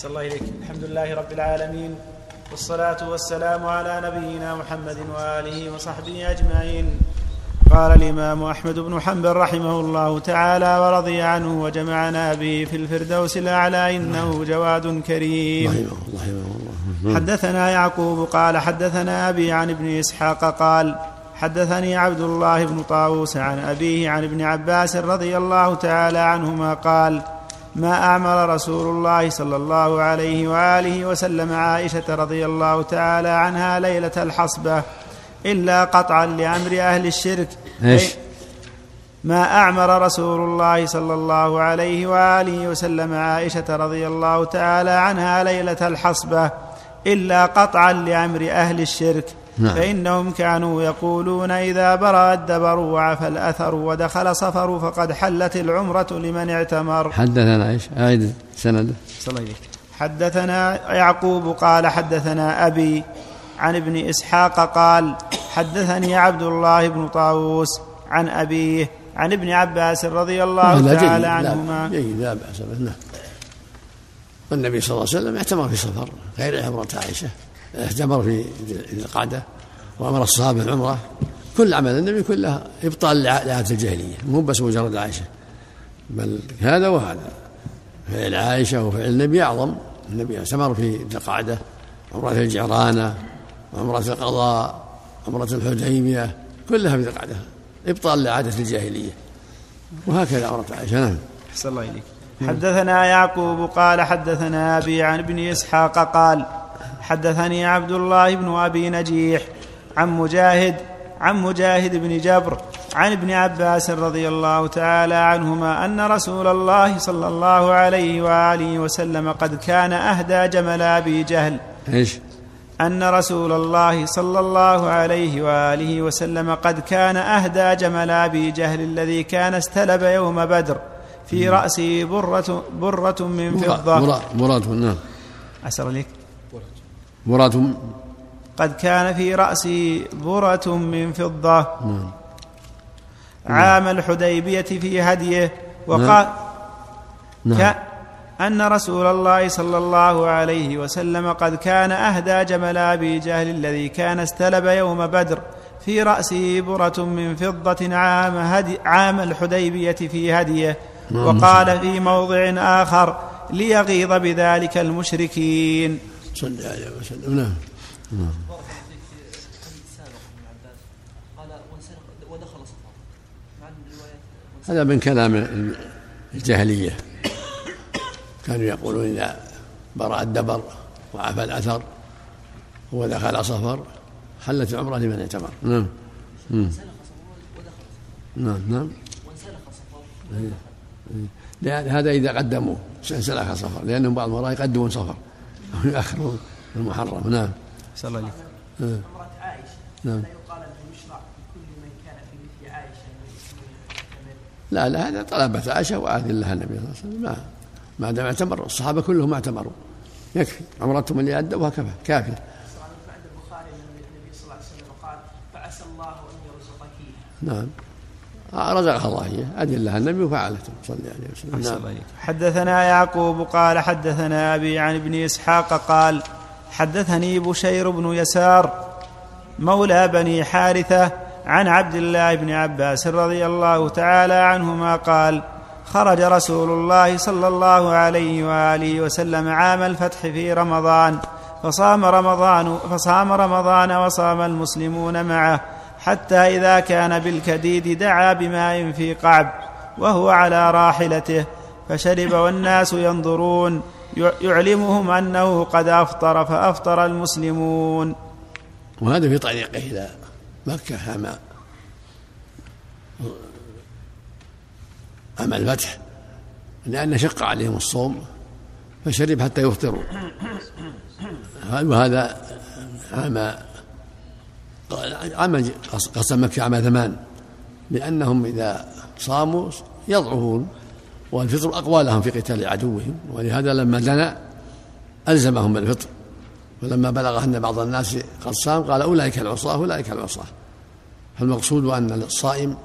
صلى الله إليك الحمد لله رب العالمين والصلاة والسلام على نبينا محمد وآله وصحبه أجمعين. قال الإمام أحمد بن حنبل رحمه الله تعالى ورضي عنه وجمعنا به في الفردوس الأعلى إنه جواد كريم. رحمه الله رحمه الله. حدثنا يعقوب قال حدثنا أبي عن ابن إسحاق قال حدثني عبد الله بن طاووس عن أبيه عن ابن عباس رضي الله تعالى عنهما قال ما أعمر رسول الله صلى الله عليه وآله وسلم عائشة رضي الله تعالى عنها ليلة الحصبة إلا قطعا لأمر أهل الشرك. إيش؟ ما أعمر رسول الله صلى الله عليه وآله وسلم عائشة رضي الله تعالى عنها ليلة الحصبة إلا قطعا لأمر أهل الشرك. نعم. فإنهم كانوا يقولون إذا برأ الدبر وعفى الأثر ودخل صفر فقد حلت العمرة لمن اعتمر. حدثنا إيش؟ أعيد سنده حدثنا يعقوب قال حدثنا أبي عن ابن إسحاق قال حدثني عبد الله بن طاووس عن أبيه عن ابن عباس رضي الله تعالى عنهما. جيد لا بأس نعم. والنبي صلى الله عليه وسلم اعتمر في سفر غير عمرة عائشة. اعتمر في القعدة وأمر الصحابة العمرة كل عمل النبي كله إبطال لعادة الجاهلية مو بس مجرد عائشة بل هذا وهذا. فعل عائشة وفعل النبي أعظم. النبي اعتمر في القعدة عمرة الجعرانة وعمرة القضاء عمرة الحديبية كلها في القعدة. إبطال لعادة الجاهلية. وهكذا عمرة عائشة نعم. أحسن الله إليك. حدثنا يعقوب قال حدثنا أبي عن ابن إسحاق قال حدثني عبد الله بن أبي نجيح عن مجاهد عن مجاهد بن جبر عن ابن عباس رضي الله تعالى عنهما أن رسول الله صلى الله عليه وآله وسلم قد كان أهدى جمل أبي جهل. إيش؟ أن رسول الله صلى الله عليه وآله وسلم قد كان أهدى جمل أبي جهل الذي كان استلب يوم بدر في راسه برة برة من فضة. مراد نعم. أسر عليك. مراد قد كان في رأسي برة من فضة نعم. عام الحديبية في هديه وقال نعم. نعم. أن رسول الله صلى الله عليه وسلم قد كان أهدى جمل أبي جهل الذي كان استلب يوم بدر في رأسه برة من فضة عام, هدي عام الحديبية في هديه نعم. وقال في موضع آخر ليغيظ بذلك المشركين صلى عليه وسلم. نعم. نعم. هذا من كلام الجاهلية. كانوا يقولون إذا برأ الدبر وعفى الأثر ودخل صفر حلت العمرة لمن اعتمر نعم. نعم. نعم. إيه. إيه. هذا إذا قدموه سلخ صفر لأنهم بعض المرات يقدمون صفر. يؤخرون المحرم. نعم. صلى الله عليه وسلم. امرأة عائشة نعم. لا يقال أنه يشرع لكل من كان في مثل عائشة لا لا هذا طلبت عائشة وآذن لها النبي صلى الله عليه وسلم. ما ما دام اعتمر الصحابة كلهم اعتمروا. يكفي. عمرتهم اللي أدوها كفى. كافية. عند البخاري النبي صلى الله عليه وسلم قال فعسى الله أن يرزقك نعم. رزقها الله إياه أذن لها النبي وفعلته صلى الله عليه وسلم. نعم. حدثنا يعقوب قال حدثنا أبي عن ابن إسحاق قال حدثني بشير بن يسار مولى بني حارثة عن عبد الله بن عباس رضي الله تعالى عنهما قال خرج رسول الله صلى الله عليه وآله وسلم عام الفتح في رمضان فصام رمضان فصام رمضان وصام المسلمون معه. حتى إذا كان بالكديد دعا بماء في قعب وهو على راحلته فشرب والناس ينظرون يعلمهم أنه قد أفطر فأفطر المسلمون. وهذا في طريقه إلى مكة عام عام الفتح لأن شق عليهم الصوم فشرب حتى يفطروا. وهذا عام عام قسم مكة عام ثمان. لأنهم إذا صاموا يضعفون والفطر أقوى لهم في قتال عدوهم ولهذا لما دنا ألزمهم بالفطر ولما بلغ أن بعض الناس قد صام قال أولئك العصاة أولئك العصاة. فالمقصود أن الصائم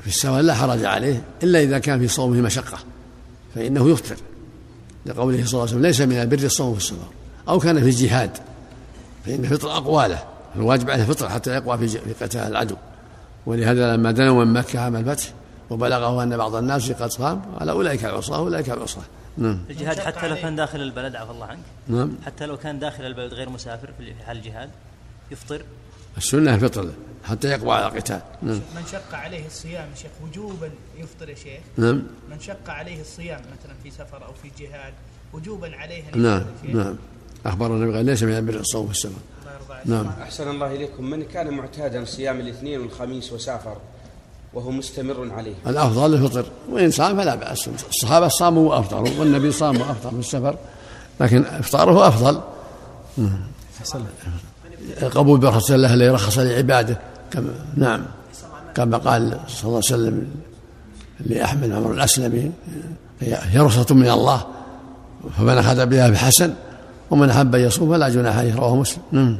في السواء لا حرج عليه إلا إذا كان في صومه مشقة فإنه يفطر. لقوله صلى الله عليه وسلم ليس من البر الصوم في السفر أو كان في الجهاد. فإن الفطر أقواله. الواجب عليه الفطر حتى يقوى في قتال العدو. ولهذا لما دنوا من مكة عام الفتح وبلغه أن بعض الناس قد صام قال أولئك العصاة أولئك العصاة. نعم. الجهاد حتى لو كان داخل البلد عفى الله عنك. نعم. حتى لو كان داخل البلد غير مسافر في حال الجهاد يفطر. السنة الفطر حتى يقوى على القتال. نعم. من شق عليه الصيام شيخ وجوبا يفطر يا شيخ. نعم. من شق عليه الصيام مثلا في سفر أو في جهاد وجوبا عليه أن نعم نعم. أخبر النبي قال ليس من البر الصوم في السفر نعم. أحسن الله إليكم. من كان معتادا صيام الاثنين والخميس وسافر وهو مستمر عليه؟ الأفضل الفطر. وإن صام فلا بأس. الصحابة صاموا وأفطروا والنبي صام وأفطر في السفر لكن إفطاره أفضل. قبول برخصة الله الذي رخص لعباده. كما نعم. كما قال صلى الله عليه وسلم لأحمد عمر الأسلمي هي رخصة من الله فمن أخذ بها بحسن ومن أحب أن يصوم فلا جناح عليه رواه مسلم. نعم.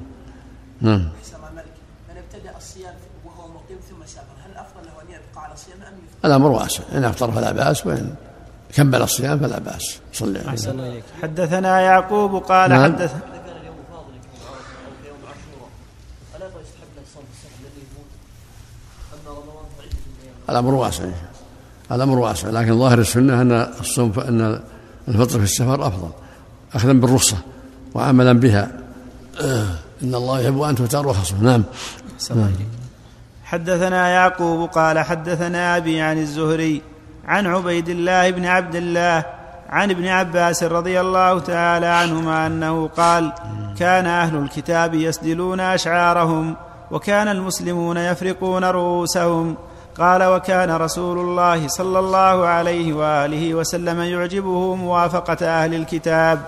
نعم. من ابتدأ الصيام وهو مقيم ثم سافر هل الأفضل له أن يبقى على الصيام أم يفطر؟ الأمر واسع إن أفطر فلا بأس وإن كمل الصيام فلا بأس. صلى أحسن إليك. حدثنا يعقوب قال نعم. حدث الأمر واسع. الأمر واسع. لكن ظاهر السنة أن الصوم أن الفطر في السفر أفضل. أخذا بالرخصة. وعملا بها. إن الله يحب أن تؤتى رخصه نعم. حدثنا يعقوب قال حدثنا أبي عن الزهري عن عبيد الله بن عبد الله عن ابن عباس رضي الله تعالى عنهما أنه قال كان أهل الكتاب يسدلون أشعارهم وكان المسلمون يفرقون رؤوسهم. قال وكان رسول الله صلى الله عليه وآله وسلم يعجبه موافقة أهل الكتاب.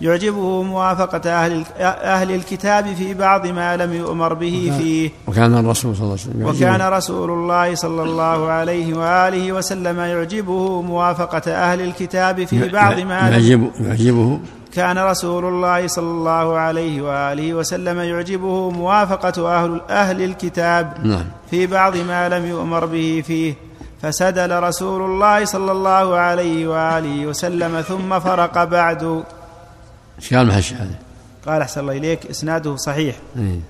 يعجبه موافقة أهل, أهل الكتاب في بعض ما لم يؤمر به فيه. وكان الرسول صلى الله عليه وسلم وكان رسول الله صلى الله عليه وآله وسلم يعجبه موافقة أهل الكتاب في بعض ما يعجب يعجبه. كان رسول الله صلى الله عليه وآله وسلم يعجبه موافقة أهل, أهل الكتاب نعم. في بعض ما لم يؤمر به فيه. فسدل رسول الله صلى الله عليه وآله وسلم ثم فرق بعد. إيش قال محش هذا؟ قال أحسن الله إليك إسناده صحيح. إيه؟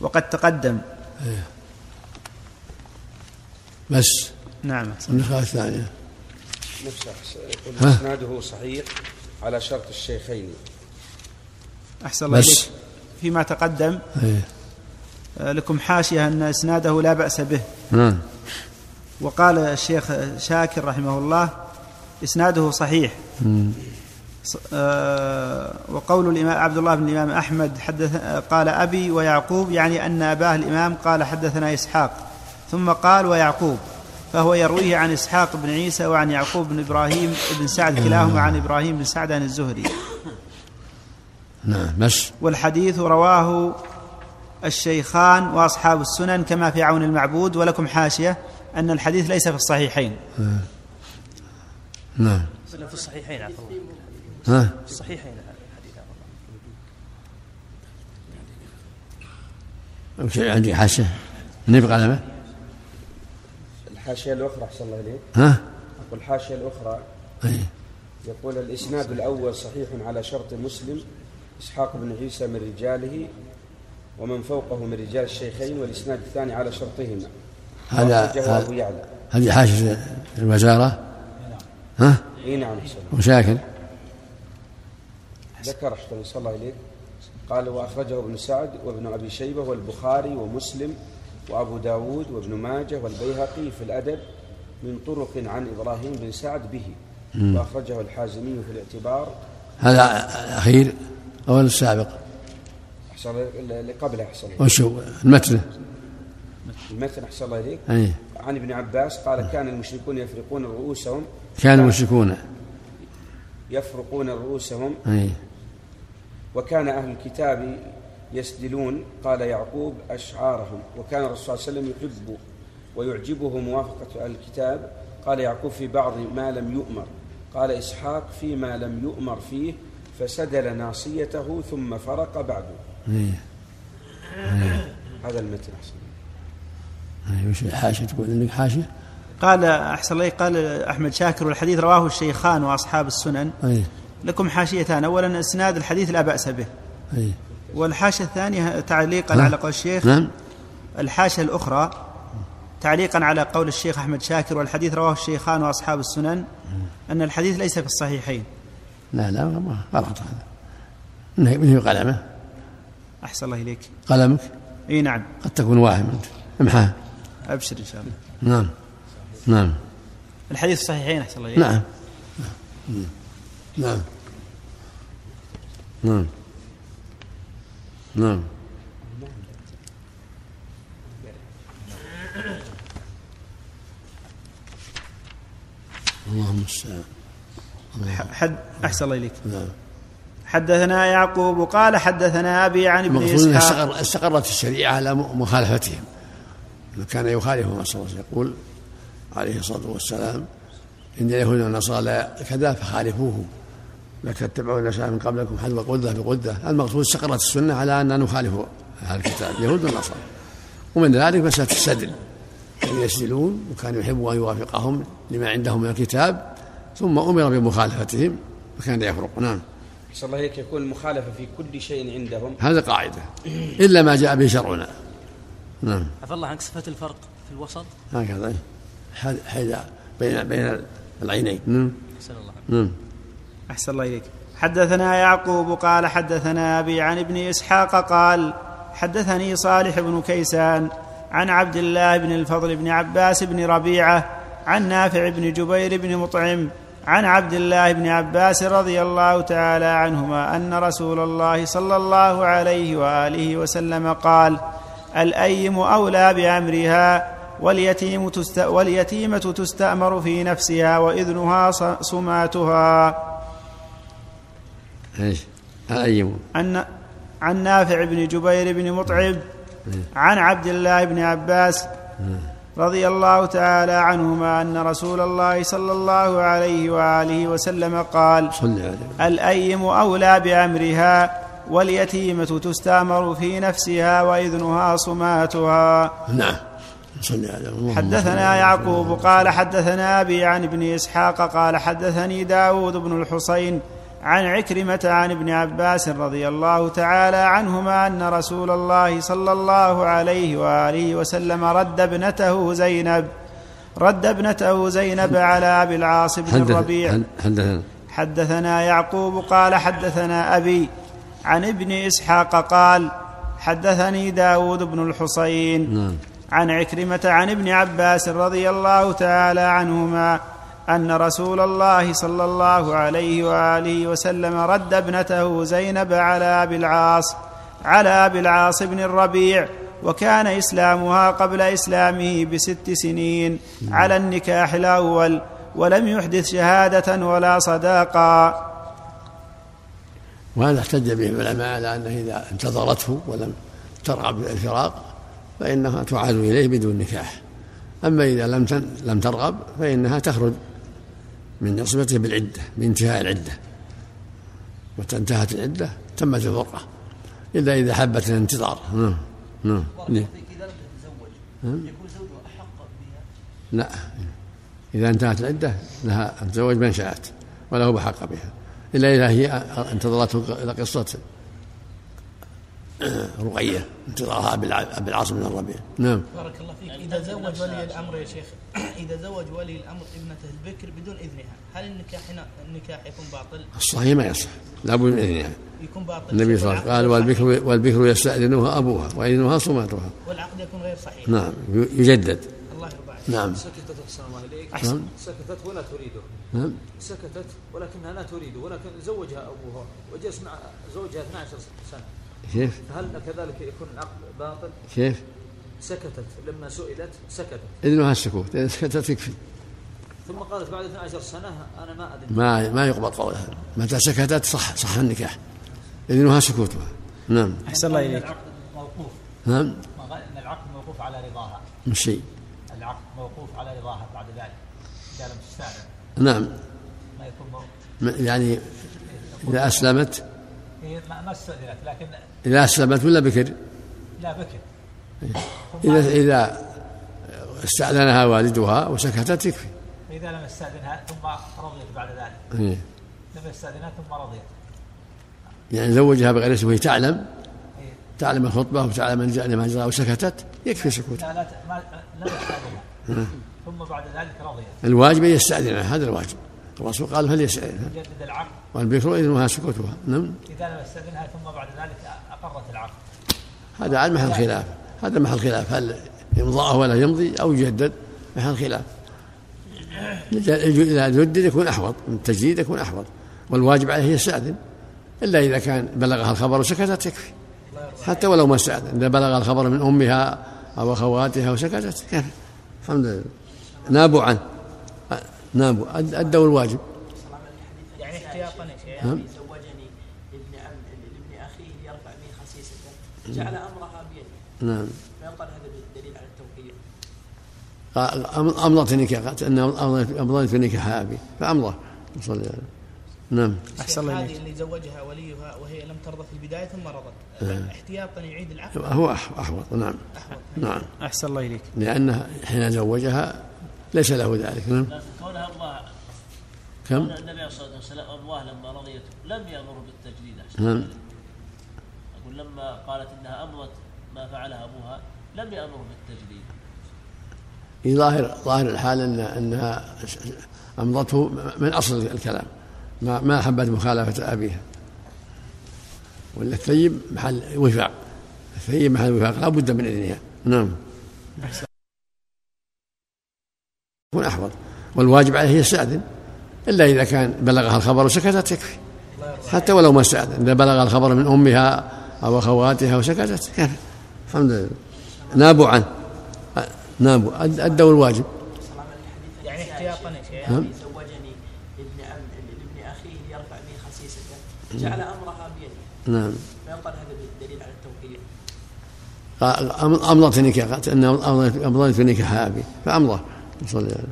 وقد تقدم. إيه؟ بس. نعم النسخة الثانية. نفسه يقول إسناده صحيح على شرط الشيخين. أحسن الله إليك. فيما تقدم. إيه؟ آه، لكم حاشية أن إسناده لا بأس به. نعم. وقال الشيخ شاكر رحمه الله إسناده صحيح. مم. آه، وقول الإمام عبد الله بن الإمام أحمد حدث قال أبي ويعقوب يعني أن أباه الإمام قال حدثنا إسحاق ثم قال ويعقوب فهو يرويه عن إسحاق بن عيسى وعن يعقوب بن إبراهيم بن سعد كلاهما عن إبراهيم بن سعد عن الزهري. نعم بس والحديث رواه الشيخان وأصحاب السنن كما في عون المعبود ولكم حاشية أن الحديث ليس في الصحيحين. نعم. في الصحيحين عفوا. ها؟ الصحيحين الحديث. عندي حاشية. نبقى على الحاشية الأخرى أحسن الله إليك. ها؟ أقول الحاشية الأخرى. أي. يقول الإسناد الأول صحيح على شرط مسلم إسحاق بن عيسى من رجاله ومن فوقه من رجال الشيخين والإسناد الثاني على شرطهما. هذا هذه حاشية الوزارة؟ ها؟ إي نعم وشاكر ذكر احسن صلى الله عليك قال وأخرجه ابن سعد وابن أبي شيبة والبخاري ومسلم وأبو داود وابن ماجه والبيهقي في الأدب من طرق عن إبراهيم بن سعد به. وأخرجه الحازمي في الاعتبار. هذا الأخير أو السابق؟ أحسن اللي قبله أحسن وشو؟ المتن. المتن أحسن الله إليك. عن ابن عباس قال كان المشركون يفرقون رؤوسهم. كان المشركون. يفرقون رؤوسهم. أي. وكان أهل الكتاب يسدلون قال يعقوب أشعارهم. وكان الرسول صلى الله عليه وسلم يحب ويعجبه موافقة أهل الكتاب. قال يعقوب في بعض ما لم يؤمر. قال إسحاق فيما لم يؤمر فيه فسدل ناصيته ثم فرق بعده. أي. هذا المتن أحسن. وش الحاشية تقول عندك حاشية؟ قال أحسن الله قال أحمد شاكر والحديث رواه الشيخان وأصحاب السنن. أي لكم حاشيتان أولا إسناد الحديث لا بأس به. أي. والحاشية الثانية تعليقا نعم. على قول الشيخ. نعم. الحاشية الأخرى تعليقا على قول الشيخ أحمد شاكر والحديث رواه الشيخان وأصحاب السنن أن الحديث ليس في الصحيحين. لا لا ما غلط هذا من هي- قلمه أحسن الله إليك. قلمك إي نعم. قد تكون واهم أنت. امحاه أبشر إن شاء الله. نعم. نعم. الحديث في الصحيحين أحسن الله إليك. نعم نعم. نعم. نعم. اللهم المستعان حد أحسن الله إليك. نعم. حدثنا يعقوب قال حدثنا أبي عن ابن استقر استقرت الشريعه على مخالفتهم. كان يخالفهم صلى الله عليه وسلم. يقول عليه الصلاة والسلام إن اليهود والنصارى كذا فخالفوهم. لا تتبعوا النساء من قبلكم حذو قده بقده المقصود استقرت السنة على أن نخالف أهل الكتاب اليهود والنصارى. ومن ذلك مساله السدل. كانوا يسدلون وكانوا يحبوا أن يوافقهم لما عندهم من الكتاب ثم أمر بمخالفتهم فكان يفرق. نعم. صلى الله عليك يكون المخالفة في كل شيء عندهم. هذا قاعدة. إلا ما جاء به شرعنا. نعم. عفى الله عنك صفة الفرق في الوسط؟ هكذا. حيدا بين بين العينين. نعم. أحسن الله. عنك. نعم. أحسن الله إليك. حدثنا يعقوب قال حدثنا أبي عن ابن إسحاق قال حدثني صالح بن كيسان عن عبد الله بن الفضل بن عباس بن ربيعة عن نافع بن جبير بن مطعم عن عبد الله بن عباس رضي الله تعالى عنهما أن رسول الله صلى الله عليه وآله وسلم قال الأيم أولى بأمرها واليتيم تست واليتيمة تستأمر في نفسها وإذنها ص- سماتها إيش؟ ايم عن عن نافع بن جبير بن مطعم عن عبد الله بن عباس رضي الله تعالى عنهما أن رسول الله صلى الله عليه وآله وسلم قال الأيم أولى بأمرها واليتيمة تستأمر في نفسها وإذنها صماتها. نعم. صلي حدثنا يعقوب قال حدثنا أبي عن ابن إسحاق قال حدثني داود بن الحصين عن عكرمة عن ابن عباس رضي الله تعالى عنهما أن رسول الله صلى الله عليه وآله وسلم رد ابنته زينب رد ابنته زينب على أبي العاص بن الربيع. حد- حدثنا حدثنا يعقوب قال حدثنا أبي عن ابن إسحاق قال حدثني داود بن الحصين نعم. عن عكرمة عن ابن عباس رضي الله تعالى عنهما أن رسول الله صلى الله عليه وآله وسلم رد ابنته زينب على أبي العاص على أبي العاص بن الربيع وكان إسلامها قبل إسلامه بست سنين على النكاح الأول ولم يحدث شهادة ولا صداقا. وهذا احتج به العلماء على أنه إذا انتظرته ولم ترغب بالفراق فإنها تعاد إليه بدون نكاح. أما إذا لم لم ترغب فإنها تخرج من عصمته بالعدة بانتهاء العدة. متى انتهت العدة تمت الفرقه إلا إذا حبت الانتظار. نعم نعم إذا لم تتزوج. يكون زوجها أحق بها. لا. إذا انتهت العدة لها أن تتزوج من شاءت وله بحق بها. إلا إذا هي انتظرته إلى قصة رقية انتظارها أبي الع- أبي العاص بن الربيع. نعم. بارك الله فيك. إذا زوج ولي الأمر يا شيخ إذا زوج ولي الأمر ابنته البكر بدون إذنها هل النكاح هنا النكاح يكون باطل؟ الصحيح ما يصح. لابد من إذنها. يكون باطل. النبي صلى الله عليه وسلم قال والبكر والبكر يستأذنها أبوها وإذنها صماتها والعقد يكون غير صحيح. نعم. يجدد. الله يرضى عليك. نعم. سكتت أحسن الله إليك نعم. سكتت ولا تريده. نعم. سكتت ولكنها لا تريده ولكن زوجها أبوها وجلس مع زوجها 12 سنة. كيف فهل كذلك يكون العقد باطل؟ كيف سكتت. لما سئلت سكتت. إذنها السكوت إذا سكتت يكفي ثم قالت بعد 12 سنة أنا ما أدري. ما ما يقبل قولها متى سكتت؟ صح صح النكاح. إذنها سكوتها نعم. أحسن الله إليك. العقد موقوف. نعم. إن العقد موقوف على رضاها. مش شيء. العقد موقوف على رضاها بعد ذلك. إذا لم تستاذن نعم. ما يكون موقوف. يعني إذا أسلمت هي ما ما استاذنت لكن إذا أسلمت ولا بكر؟ لا بكر. إذا إذا استأذنها والدها وسكتت يكفي فإذا لم يستأذنها ثم رضيت بعد ذلك. إيه. لم يستأذنها ثم رضيت. يعني زوجها بغير اسمه وهي تعلم؟ إيه. تعلم الخطبة وتعلم ما جرى وسكتت يكفي سكوت. لا لا ت- ما لم يستأذنها. ثم بعد ذلك رضيت. الواجب أن يستأذنها هذا الواجب. الرسول قال فليستأذنها. يجدد العقد. والبكر إذنها سكوتها. نعم. إذا لم يستأذنها ثم بعد ذلك أقرت العقد. هذا على محل خلاف. هذا محل خلاف. هل يمضأه ولا يمضي أو يجدد؟ محل خلاف. إذا جدد يكون أحوط. من التجديد يكون أحوط. والواجب عليه يستأذن. إلا إذا كان بلغها الخبر وسكتت يكفي. حتى ولو ما استأذن. إذا بلغ الخبر من أمها أو أخواتها وسكتت كيف الحمد لله. نابوا عنه. نابوا. أدوا الواجب. نعم. زوجني ابن عم لابن أخيه ليرفع به خسيسته. جعل أمرها بيده نعم. ما يقال هذا دليل على التوقيع. قال أمضت النكاح قالت أن أمضت في نكاح أبي فأمضى. صلى الله عليه وسلم نعم أحسن الله هذه اللي زوجها وليها وهي لم ترضى في البداية ثم رضت. احتياطا يعيد العقد. هو أح- أحوط نعم. أحوط. نعم. أحسن الله إليك. لأنه حين زوجها ليس له ذلك نعم. كونها الله كم؟ النبي صلى الله عليه وسلم الله لما رضيت لم يأمر بالتجديد احسن نعم أقول لما قالت إنها امضت ما فعلها أبوها لم يأمر بالتجديد. في ظاهر ظاهر الحال أن أنها أمضته من أصل الكلام. ما ما حبت مخالفة أبيها. ولا الثيب محل وفاق. الثيب محل وفاق. لا بد من إذنها. نعم. يكون أحوط. والواجب عليه يستأذن. إلا إذا كان بلغها الخبر وسكتت يكفي. حتى ولو ما استأذن إذا بلغ الخبر من أمها أو أخواتها وسكتت كيف الحمد لله. نابوا عنه. نابوا. أد- أدوا الواجب. يعني احتياطا نعم. زوجني ابن عم لابن أخيه ليرفع به خسيسته جعل أمرها بيده نعم. ما يقال هذا دليل على أم- أمضت أن أمضت في نكاح أبي فأمضى صلى الله عليه وسلم.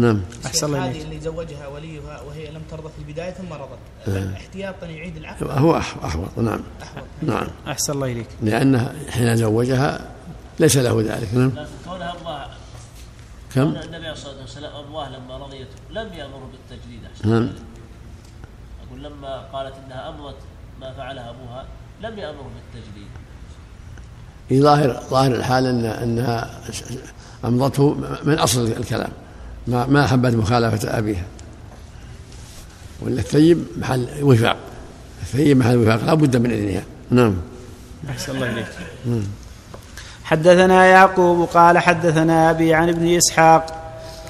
نعم. أحسن الله هذه اللي زوجها وليها وهي لم ترضى في البداية ثم رضت. احتياطا يعيد العقد. هو أح- أحوط. نعم. أحوط. نعم. أحسن الله إليك. لأنه حين زوجها ليس له ذلك. نعم. لكن كونها الله كم؟ النبي صلى الله عليه وسلم الله لما رضيت لم يأمر بالتجديد. أحسن نعم. أقول لما قالت إنها امضت ما فعلها أبوها لم يأمر بالتجديد. في ظاهر ظاهر الحال أن أنها أمضته من أصل الكلام. ما ما حبت مخالفة أبيها. ولا الثيب محل وفاق. الثيب محل وفاق. لا بد من إذنها. نعم. أحسن الله إليك. حدثنا يعقوب قال حدثنا أبي عن ابن إسحاق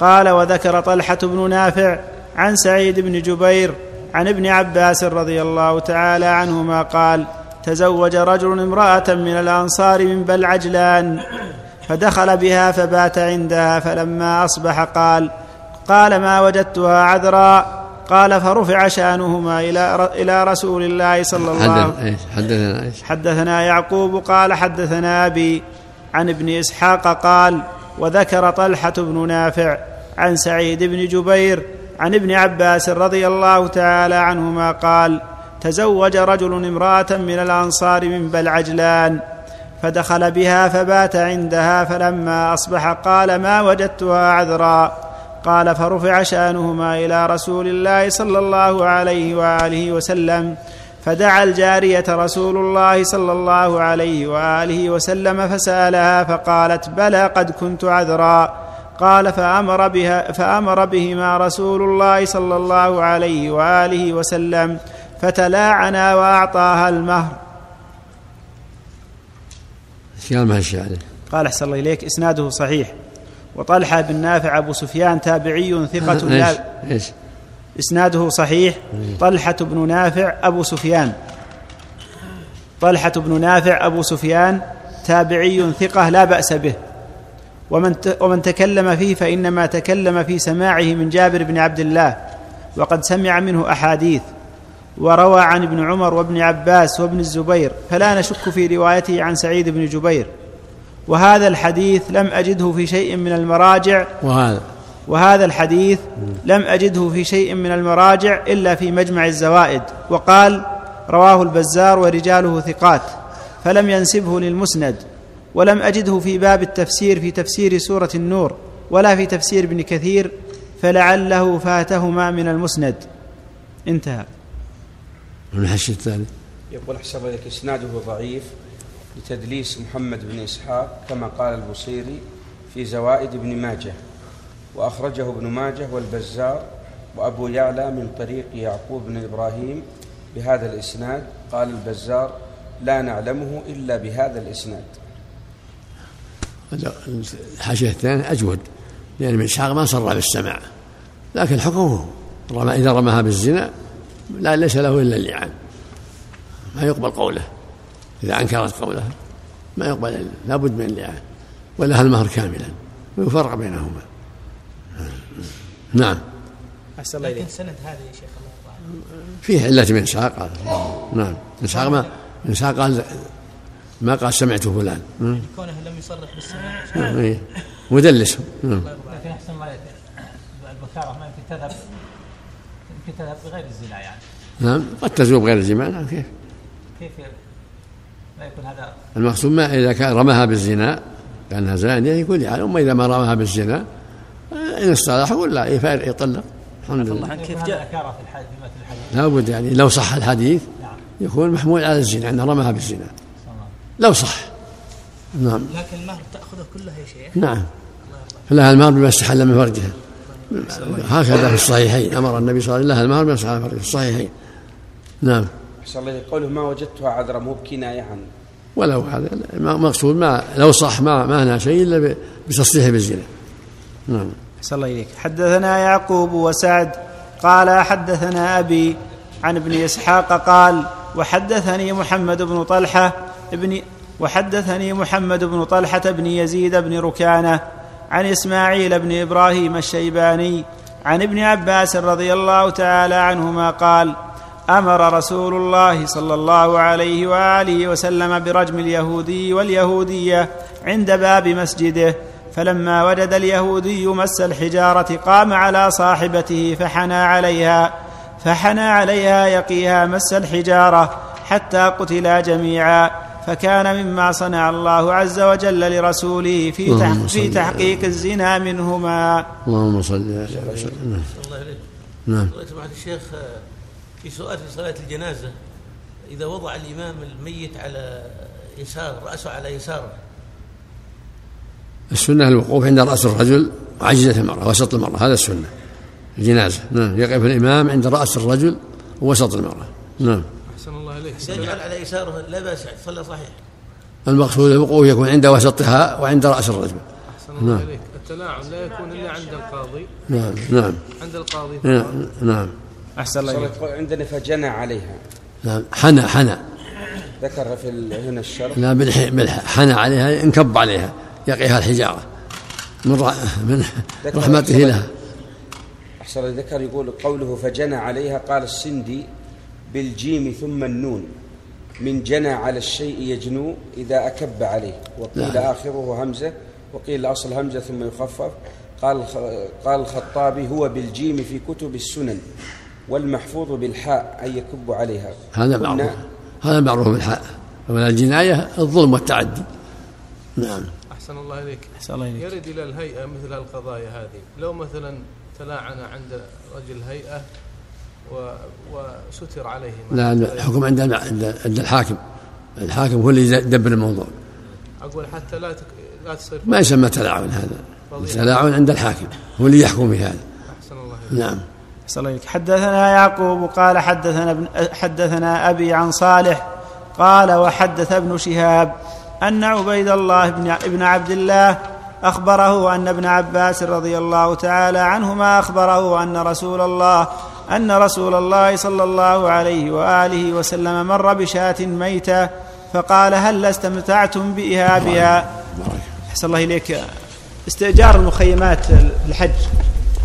قال وذكر طلحة بن نافع عن سعيد بن جبير عن ابن عباس رضي الله تعالى عنهما قال تزوج رجل امرأة من الأنصار من بل عجلان فدخل بها فبات عندها فلما أصبح قال قال ما وجدتها عذرا؟ قال فرفع شأنهما إلى إلى رسول الله صلى الله عليه إيش؟ حدثنا إيش؟ حدثنا يعقوب قال حدثنا أبي عن ابن إسحاق قال وذكر طلحة بن نافع عن سعيد بن جبير عن ابن عباس رضي الله تعالى عنهما قال تزوج رجل امرأة من الأنصار من بل عجلان فدخل بها فبات عندها فلما أصبح قال ما وجدتها عذرا؟ قال فرفع شأنهما إلى رسول الله صلى الله عليه وآله وسلم فدعا الجارية رسول الله صلى الله عليه وآله وسلم فسألها فقالت بلى قد كنت عذرا؟ قال فأمر بها فأمر بهما رسول الله صلى الله عليه وآله وسلم فتلاعنا وأعطاها المهر. إيش قال مع الشاعر قال أحسن الله إليك. إسناده صحيح. وطلحة بن نافع أبو سفيان تابعي ثقة إيش؟ لا إيش؟ إسناده صحيح. طلحة بن نافع أبو سفيان. طلحة بن نافع أبو سفيان تابعي ثقة لا بأس به. ومن ومن تكلم فيه فإنما تكلم في سماعه من جابر بن عبد الله. وقد سمع منه أحاديث. وروى عن ابن عمر وابن عباس وابن الزبير فلا نشك في روايته عن سعيد بن جبير. وهذا الحديث لم أجده في شيء من المراجع. وهذا. وهذا الحديث لم أجده في شيء من المراجع إلا في مجمع الزوائد. وقال رواه البزار ورجاله ثقات فلم ينسبه للمسند ولم أجده في باب التفسير في تفسير سورة النور ولا في تفسير ابن كثير فلعله فاتهما من المسند. انتهى. من الحش الثاني. يقول أحسن لك إسناده ضعيف لتدليس محمد بن إسحاق كما قال البصيري في زوائد ابن ماجه وأخرجه ابن ماجه والبزار وأبو يعلى من طريق يعقوب بن إبراهيم بهذا الإسناد. قال البزار لا نعلمه إلا بهذا الإسناد. الحاشية الثانية أجود لأن ابن إسحاق ما صرح بالسماع لكن حكمه رمى إذا رماها بالزنا لا ليس له إلا اللعان. ما يقبل قوله. إذا أنكرت قوله ما يقبل لا بد من اللعان. ولها المهر كاملا. ويفرق بينهما. نعم. أحسن الله لكن سند هذا يا شيخ الله فيه علة من إسحاق نعم. إسحاق ما إسحاق قال ما قال سمعت فلان. كونه لم يصرح بالسماع. نعم إيه. مدلس. نعم. لكن أحسن الله البكارة ما يمكن تذهب. يمكن تذهب بغير الزنا يعني. نعم قد تزول بغير الجماع نعم كيف؟ كيف لا يكون هذا المقصود ما إذا كان رماها بالزنا كانها زانية يقول يعني أما إذا ما رماها بالزنا إن اصطلحوا ولا يطلق الحمد لله. كيف جاء؟ في الحديث لابد يعني لو صح الحديث نعم. يكون محمول على الزنا أنه رماها بالزنا. لو صح. نعم. لكن المهر تأخذه كلها يا شيخ. نعم. لها المهر بما استحل من فرجها هكذا في الصحيحين. أمر النبي صلى الله عليه وسلم المهر فرجها في الصحيحين. نعم. صلى الله قوله ما وجدتها عذرا مو بكناية عن ولو هذا مقصود ما لو صح ما ما هنا شيء إلا بتصريحه بالزنا. نعم. صلى الله إليك. حدثنا يعقوب وسعد قال حدثنا أبي عن ابن إسحاق قال وحدثني محمد بن طلحة ابن وحدثني محمد بن طلحة بن يزيد بن ركانة عن إسماعيل بن إبراهيم الشيباني عن ابن عباس رضي الله تعالى عنهما قال أمر رسول الله صلى الله عليه وآله وسلم برجم اليهودي واليهودية عند باب مسجده فلما وجد اليهودي مس الحجارة قام على صاحبته فحنى عليها فحنى عليها يقيها مس الحجارة حتى قتلا جميعا. فكان مما صنع الله عز وجل لرسوله في في تحقيق الزنا منهما. اللهم صل على وسلم. نعم. سمعت الشيخ في سؤال في صلاة الجنازة. إذا وضع الإمام الميت على يسار رأسه على يساره. السنة الوقوف عند رأس الرجل وعجزة المرأة وسط المرأة هذا السنة. الجنازة نعم. يقف الإمام عند رأس الرجل ووسط المرأة. نعم. يجعل على يساره لا بأس صلى صحيح. المقصود الوقوف يكون عند وسطها وعند رأس الرجل. نعم. عليك التلاعن لا يكون إلا عند القاضي. نعم نعم. عند القاضي. نعم نعم. أحسن الله عندنا فجنى عليها. نعم. حنى حنى. ذكر في هنا الشرح. لا بالح حنى عليها انكب عليها يقيها الحجارة. من من رحمته لها. أحسن ذكر يقول قوله فجنى عليها قال السندي بالجيم ثم النون. من جنى على الشيء يجنو إذا أكب عليه. وقيل لا. آخره همزة. وقيل أصل همزة ثم يخفف. قال قال الخطابي هو بالجيم في كتب السنن والمحفوظ بالحاء أن يكب عليها. هذا معروف. هذا معروف بالحاء. ومن الجناية الظلم والتعدي. نعم. أحسن الله إليك. أحسن الله إليك. يرد إلى الهيئة مثل القضايا هذه. لو مثلا تلاعن عند رجل هيئة. وستر عليه لا الحكم عند عند الحاكم. الحاكم هو اللي يدبر الموضوع. أقول حتى لا تك... لا تصير ما يسمى تلاعن هذا. التلاعن عند الحاكم. هو اللي يحكم بهذا أحسن الله نعم. أحسن الله حدثنا يعقوب قال حدثنا ابن حدثنا أبي عن صالح قال وحدث ابن شهاب أن عبيد الله بن ابن عبد الله أخبره أن ابن عباس رضي الله تعالى عنهما أخبره أن رسول الله أن رسول الله صلى الله عليه وآله وسلم مر بشاة ميتة فقال هل استمتعتم بإهابها؟ أحسن الله إليك. استئجار المخيمات الحج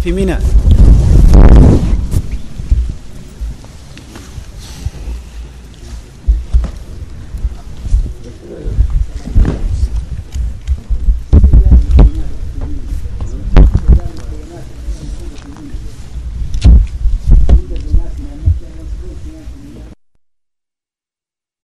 في منى.